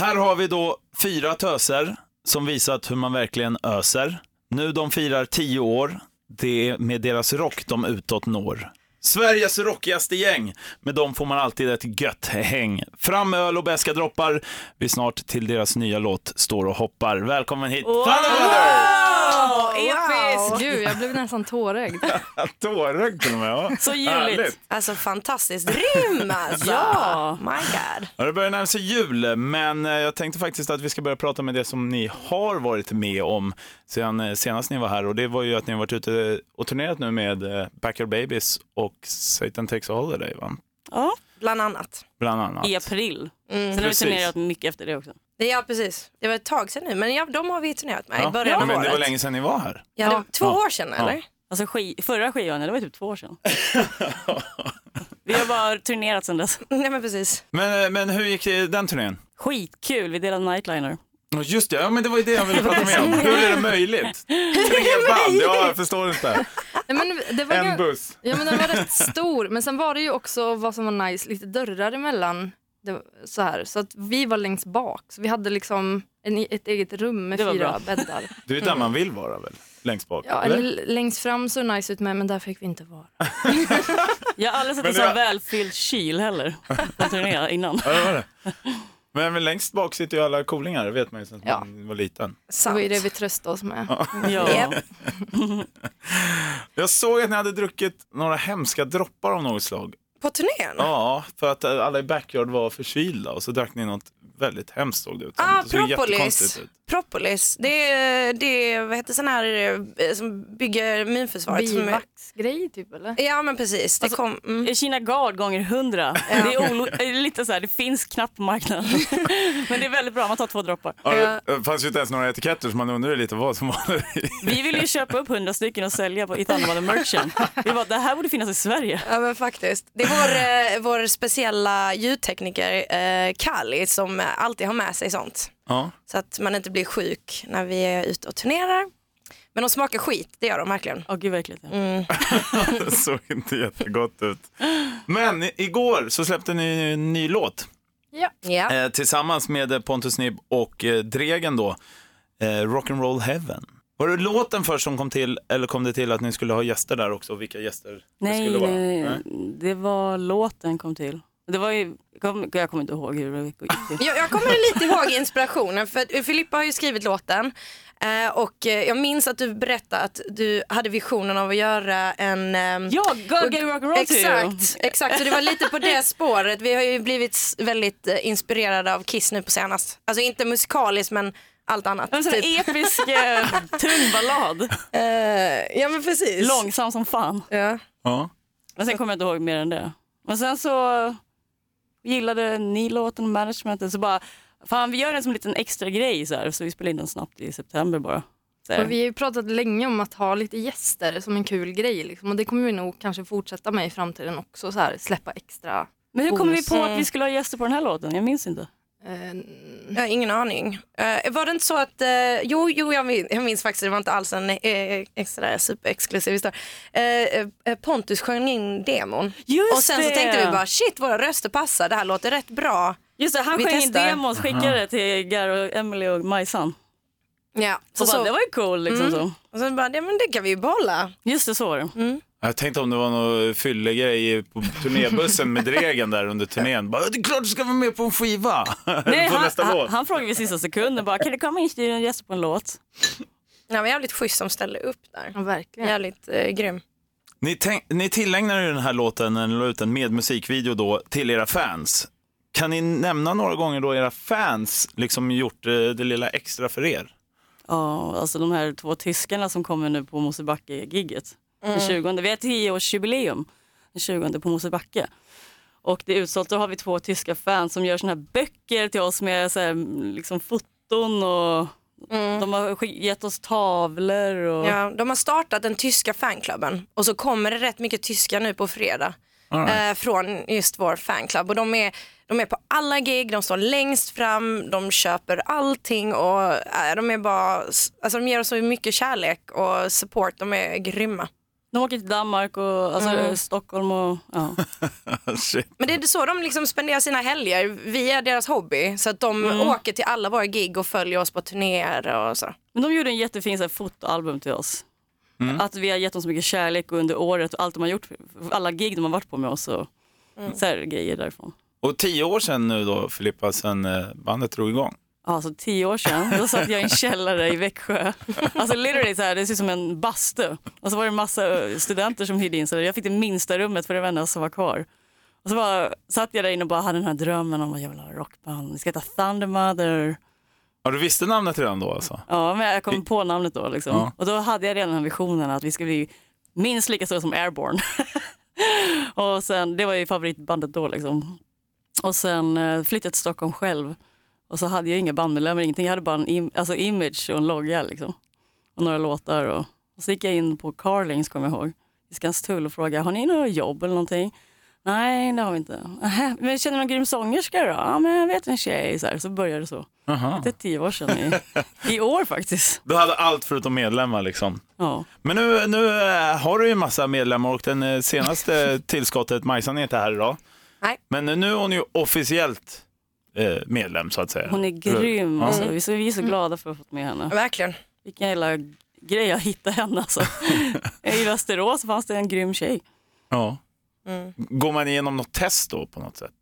Här har vi då fyra töser som visat hur man verkligen öser. Nu de firar tio år. Det är med deras rock de utåt når. Sveriges rockigaste gäng. Med dem får man alltid ett gött häng. Fram med öl och beska droppar. Vi snart till deras nya låt Står och hoppar. Välkommen hit Thunderweather! Wow! Gud, jag blev nästan tårögd. Tårögd till och med. Ja. Så. Härligt. Alltså fantastiskt rim alltså. Ja. My God. Ja, det börjar närma sig jul, men eh, jag tänkte faktiskt att vi ska börja prata med det som ni har varit med om sedan eh, senast ni var här. Och det var ju att ni har varit ute och turnerat nu med eh, Backyard Babies och Satan Takes a Holiday, va? Ja, Bland annat. Bland annat. i april. Mm. Sen har vi turnerat mycket efter det också. Ja precis. Det var ett tag sedan nu men ja, de har vi turnerat med Ja. i början av men året. det var länge sedan ni var här. Ja, det var Ja. två Ja. år sedan eller? Alltså ski- förra skivan, det var typ två år sedan. vi har bara turnerat sedan dess. Nej men precis. Men, eh, men hur gick det, den turnén? Skitkul, vi delade nightliner. Ja, Just det, ja, men det var ju det jag ville prata med om. Hur är det möjligt? Tre band, ja, jag förstår inte. Nej, men det var En gan- buss. Ja men den var rätt stor men sen var det ju också vad som var nice, lite dörrar emellan. Det, var så här, så att vi var längst bak så vi hade liksom en, ett eget rum med Det var fyra bra. bäddar. Det är där man vill vara väl? Längst bak? Ja, eller? eller längst fram så nice ut med men där fick vi inte vara. Jag har aldrig sett en det- sån välfylld kyl heller på turné innan. Ja, det var det. Men, men längst bak sitter ju alla coolingar, det vet man ju sedan Ja. man var liten. Det var ju det vi tröstade oss med. Ja. Jag såg att ni hade druckit några hemska droppar av något slag. På turnén? Ja, för att eh, alla i Backyard var förkylda och så drack ni något väldigt hemskt såg det ut. Ah, det propolis. ut. Propolis. Det är, det är vad heter sån här eh, som bygger immunförsvaret. Som är, Bivaxgrej typ eller? ja men precis. Det Alltså, kom, mm. Kina Guard gånger hundra. Det, är olo- det är lite så här, det finns knappt på marknaden. Men det är väldigt bra, man tar två droppar. Ja, det det fanns ju inte ens några etiketter så man undrade lite vad som var. Vi ville ju köpa upp hundra stycken och sälja på i Thunderwater Merchant. Vi bara, det här borde finnas i Sverige. Ja men faktiskt. Det vår, eh, vår speciella ljudtekniker eh, Kali som alltid har med sig sånt. Ja. Så att man inte blir sjuk när vi är ute och turnerar. Men de smakar skit, det gör de verkligen. Åh gud. Ja. Mm. Det såg inte jättegott ut. Men igår så släppte ni en ny låt Ja. Ja. eh, tillsammans med Pontus Nibb och eh, Dregen då. Eh, Rock'n'Roll Heaven. Var det låten först som kom till eller kom det till att ni skulle ha gäster där också? Vilka gäster det Nej, skulle vara? nej, nej, det var låten kom till. Det var ju, jag kommer jag kommer inte ihåg hur det gick till. Jag, jag kommer lite ihåg inspirationen för Filippa har ju skrivit låten eh, och eh, jag minns att du berättade att du hade visionen av att göra en ehm, Ja, Go Get Rock'n'Roll to you. Exakt, exakt, så det var lite på det spåret. Vi har ju blivit väldigt eh, inspirerade av Kiss nu på senast. Alltså inte musikaliskt men allt annat. En sån typ. episk eh, tung ballad. Eh, ja men precis. Långsam som fan. Ja. Ja. Men sen kommer jag inte ihåg mer än det. Men sen så gillade ni låten och managementet så bara, fan vi gör den som en liten extra grej så här. Så vi spelade in den snabbt i september bara. Och vi har ju pratat länge om att ha lite gäster som en kul grej liksom. och det kommer vi nog kanske fortsätta med i framtiden också, så här, släppa extra. Men hur kom vi på att vi skulle ha gäster på den här låten? Jag minns inte. Eh, Jag har ingen aning. Eh, var det inte så att, eh, jo, jo jag, minns, jag minns faktiskt, det var inte alls en eh, extra superexklusiv historia. Eh, eh, Pontus sjöng in demon Just och sen så det. tänkte vi bara shit våra röster passar, det här låter rätt bra. Just det, han Vi sjöng in testar. demos, skickade det till Gar och Emily och Majsan. Ja, Så, så, bara, så, det var ju cool liksom Mm. så. och sen bara, ja, men det kan vi ju behålla. Just det, så var det. Jag tänkte om det var någon fyllegrej på turnébussen med Dregen där under turnén. Bara, det är klart du ska vara med på en skiva! Nej, på han, nästa han, han frågade vid sista sekunden bara, kan du komma in i studion och gästa på en låt? Ja, men jävligt schysst som ställde upp där. ja, verkligen. Jävligt eh, grym. Ni, tänk, ni tillägnar ju den här låten, eller la ut en med musikvideo då, till era fans. Kan ni nämna några gånger då era fans liksom gjort eh, det lilla extra för er? Ja, alltså de här två tyskarna som kommer nu på Mosebacke-gigget. Den 20, vi har 10-årsjubileum den 20 på Mosebacke. Och det är utsålt, då har vi två tyska fans som gör såna här böcker till oss med så här, liksom foton och de har gett oss tavlor. Och... Ja, de har startat den tyska fanklubben och så kommer det rätt mycket tyska nu på fredag. Right. eh, från just vår fanclub. Och de är, de är på alla gig, de står längst fram, de köper allting och eh, de är bara, alltså de ger oss så mycket kärlek och support, de är grymma. De åker till Danmark och alltså, Mm. Stockholm och ja. Men det är så de liksom spenderar sina helger. Vi är deras hobby. Så att de Mm. åker till alla våra gig och följer oss på turnéer och så. Men de gjorde en jättefin så här, fotoalbum till oss. Att vi har gett dem så mycket kärlek under året och allt de har gjort, alla gig de har varit på med oss och så här, grejer därifrån. Och tio år sedan nu då, Filippa, sen eh, bandet drog igång. Alltså tio år sedan, då satt jag i en källare i Växjö. Alltså literally så här, det ser ut som en bastu. Och så var det en massa studenter som hyrde in sig. Jag fick det minsta rummet för det var enda som var kvar. Och så bara, satt jag där inne och bara hade den här drömmen om att jag vill ha rockband. Det ska heta Thunder Mother. Ja, du visste namnet redan då alltså? Ja, men jag kom på namnet då liksom. Ja. Och då hade jag redan den visionen att vi skulle bli minst lika stora som Airborne. och sen, det var ju favoritbandet då liksom. Och sen eh, flyttade jag till Stockholm själv. Och så hade jag inga bandmedlemmar, ingenting. Jag hade bara en im- alltså image och en logga liksom. Och några låtar. Och, och så gick jag in på Carlings, kommer jag ihåg, i Skanstull och frågade, har ni några jobb eller någonting? Nej, det har vi inte. "Nähä, Men känner du någon grym sångerska då? Ja, men jag vet en tjej. Så, här. så började det så. Aha. Det är tio år sedan i, i år faktiskt. Du hade allt förutom medlemmar liksom. Ja. Men nu, nu eh, har du ju en massa medlemmar och den eh, senaste tillskottet, Majsan är inte här idag. Nej. Men nu är hon ju officiellt medlem så att säga. Hon är grym. Ja. Alltså. Vi, är så, vi är så glada för att ha fått med henne. Verkligen. Vilken jävla grej att hitta henne. Alltså. I Västerås fanns det en grym tjej. Ja. Mm. Går man igenom något test då på något sätt?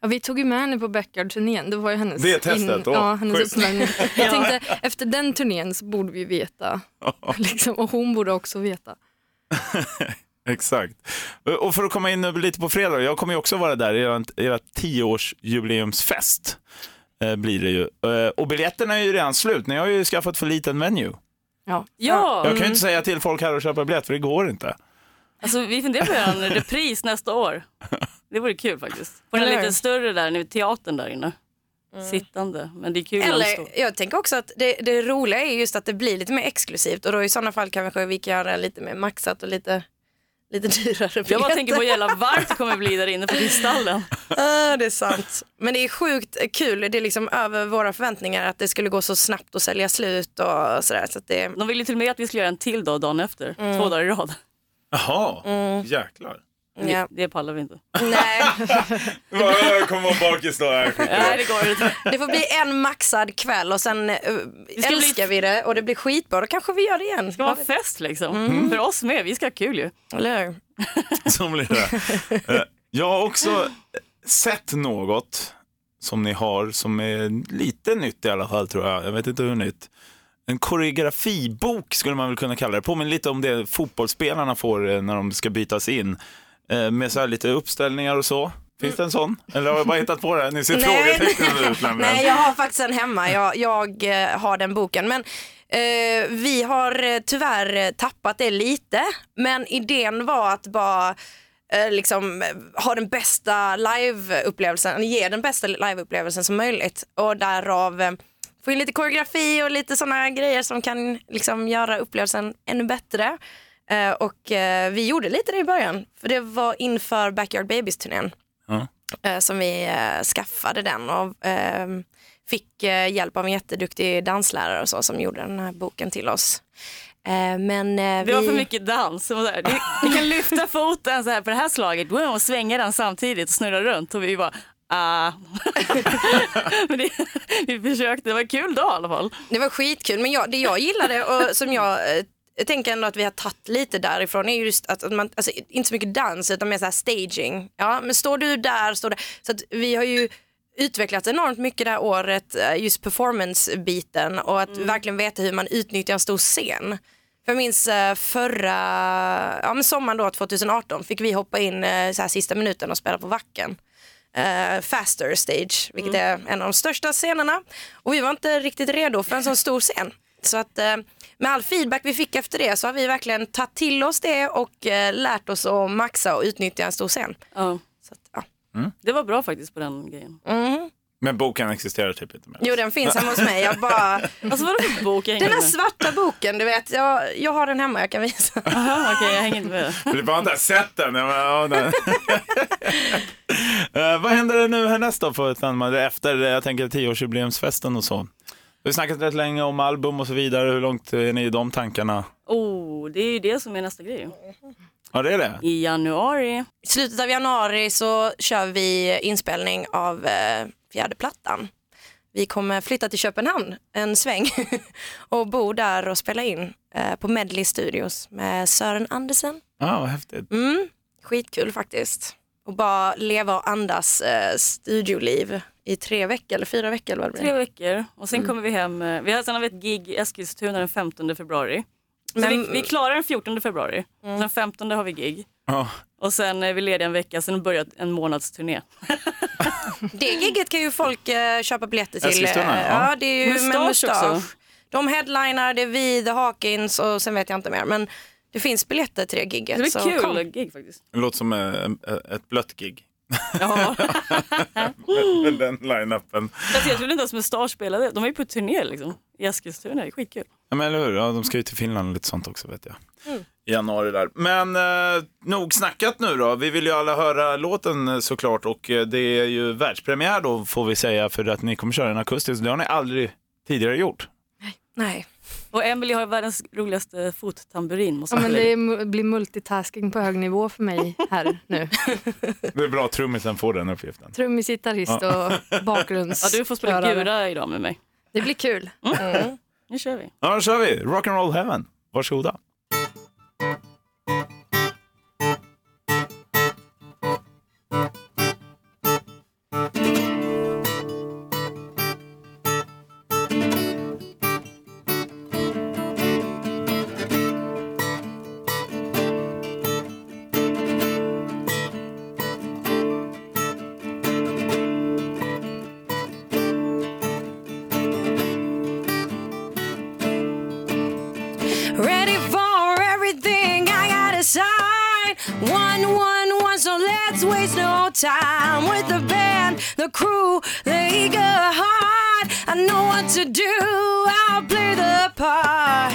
Ja, vi tog ju med henne på Backyard-turnén. Det var ju hennes, Det testet, åh, ja, hennes uppläggning. Jag tänkte efter den turnén så borde vi veta. Liksom, och hon borde också veta. Exakt. Och för att komma in lite på fredag, jag kommer ju också vara där, era, era tioårsjubileumsfest eh, blir det ju. Eh, och biljetterna är ju redan slut, ni har ju skaffat för liten venue. Ja. Ja, Jag kan ju inte säga till folk här att köpa biljett, för det går inte. alltså, vi funderar på att göra en repris nästa år. Det vore kul faktiskt. På den lite större där, nu, teatern där inne. Sittande, men det är kul. Eller jag tänker också att det, det roliga är just att det blir lite mer exklusivt och då i sådana fall kanske vi kan göra lite mer maxat och lite, lite dyrare biljetter. Jag bara tänker på hur jävla varmt det kommer bli där inne på Kristallen. Ah, det är sant. Men det är sjukt kul. Det är liksom över våra förväntningar att det skulle gå så snabbt och sälja slut och sådär. Så att det, De ville till och med att vi skulle göra en till dag dagen efter, två dagar i rad. Jaha, jäklar. Ja. Det pallar vi inte. Nej, Jag kommer vara bakis då. Nej, det går inte. det får bli en maxad kväll och sen ska älskar vi det och det blir skitbra. Då kanske vi gör det igen. Det ska vara fest liksom. För oss med, vi ska ha kul ju. Eller hur? Som blir det. Eh, Jag har också sett något som ni har som är lite nytt i alla fall tror jag. Jag vet inte hur nytt. En koreografibok skulle man väl kunna kalla det. Påminner lite om det fotbollsspelarna får eh, när de ska bytas in. Eh, Med så här lite uppställningar och så. Finns det en sån? Eller har jag bara hittat på det? Ni ser frågetecknen ut nämligen. Nej, jag har faktiskt en hemma. Jag, jag eh, har den boken. Men eh, vi har eh, tyvärr tappat det lite. Men idén var att bara eh, liksom, ha den bästa liveupplevelsen, ge den bästa liveupplevelsen som möjligt. Och därav eh, få in lite koreografi och lite sådana grejer som kan liksom, göra upplevelsen ännu bättre. Eh, och eh, vi gjorde lite det i början, för det var inför Backyard Babies-turnén Ja. eh, som vi skaffade den och eh, fick hjälp av en jätteduktig danslärare och så som gjorde den här boken till oss. Eh, men Vi har för mycket dans. Ni, ni kan lyfta foten så här på det här slaget wow, och svänga den samtidigt och snurra runt. Och vi bara, ah. Men det, vi försökte, det var en kul dag i alla fall. Det var skitkul, men jag, det jag gillade och som jag eh, jag tänker ändå att vi har tagit lite därifrån är just att, man, alltså, inte så mycket dans utan mer så här staging. Ja, men står du där, står där. Så att vi har ju utvecklats enormt mycket det här året, eh, just performance-biten och att verkligen veta hur man utnyttjar en stor scen. För jag minns eh, förra ja, men sommaren då, 2018 fick vi hoppa in eh, så här sista minuten och spela på Vacken. Eh, faster stage, vilket är en av de största scenerna. Och vi var inte riktigt redo för en sån stor scen. Så att eh, med all feedback vi fick efter det så har vi verkligen tagit till oss det och eh, lärt oss att maxa och utnyttja en stor scen. Ja, Så att, ja. det var bra faktiskt på den grejen. mm. Men boken existerar typ inte mer. Jo den finns hemma hos mig. Jag bara, Alltså vadå för bok? Jag hänger den här med. svarta boken, du vet, jag, jag har den hemma, jag kan visa. Aha, Okej, jag hänger inte med. Filippa har inte sett den. Ja, men, ja, den. Eh, vad händer nu härnäst då för efter, eh, jag tänker, tioårsjubileumsfesten och så? Vi har snackat rätt länge om album och så vidare. Hur långt är ni i de tankarna? Oh, det är ju det som är nästa grej. Ja, det är det. I januari. I slutet av januari så kör vi inspelning av eh, fjärde plattan. Vi kommer flytta till Köpenhamn en sväng och bo där och spela in eh, på Medley Studios med Sören Andersen. Ja, vad häftigt. Mm, skitkul faktiskt. Och bara leva och andas eh, studioliv i tre veckor eller fyra veckor eller vad det Tre blir. veckor och sen kommer vi hem. eh, Vi har, sen har vi ett gig i Eskilstuna den 15 februari. Så Men- vi, vi klarar den 14 februari. Den 15 har vi gig. Ja. Och sen är vi lediga en vecka, sen börjar en månads turné. Det gigget kan ju folk eh, köpa biljetter till. Eskilstuna, eh, ja. ja, det är ju med Mustasch mustasch. också. De headlinar, det är vi, The Hawkins och sen vet jag inte mer. Men det finns biljetter till det gigget. Det blir så kul kom. gig faktiskt. Det låter som eh, ett blött gig. Ja. Med den line-upen. Jag trodde inte ens Mustasch spelade. De är ju på turné liksom. I Eskilstuna, det är skitkul. Ja, men eller hur? Ja, de ska ju till Finland och lite sånt också vet jag. I januari där. Men eh, nog snackat nu då. Vi vill ju alla höra låten eh, såklart och eh, det är ju världspremiär då får vi säga för att ni kommer köra en akustisk. Det har ni aldrig tidigare gjort. Nej. Och Emily har världens roligaste fottamburin. Måste Ja, jag men det är, blir multitasking på hög nivå för mig här nu. Det är bra att trummisen får den uppgiften. Trummis, gitarrist och bakgrunds... Ja, du får spela gura idag med mig. Det blir kul. Nu kör vi. Ja, då kör vi. Rock'n'roll heaven. Varsågoda. Ready for everything, I gotta sign. One, one, one, so let's waste no time with the band, the crew, the eager heart. I know what to do, I'll play the part.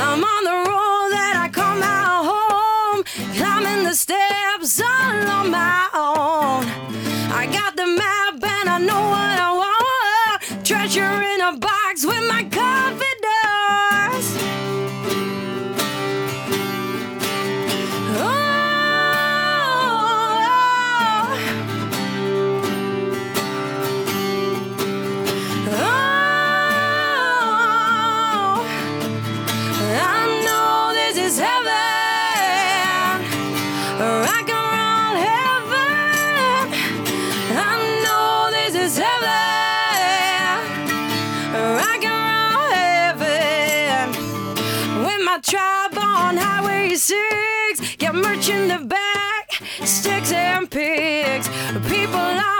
I'm on the road that I come out home, climbing the steps all on my own. I got the map and I know what I want. Treasure in a box with my confidence. The back, sticks and pigs. People are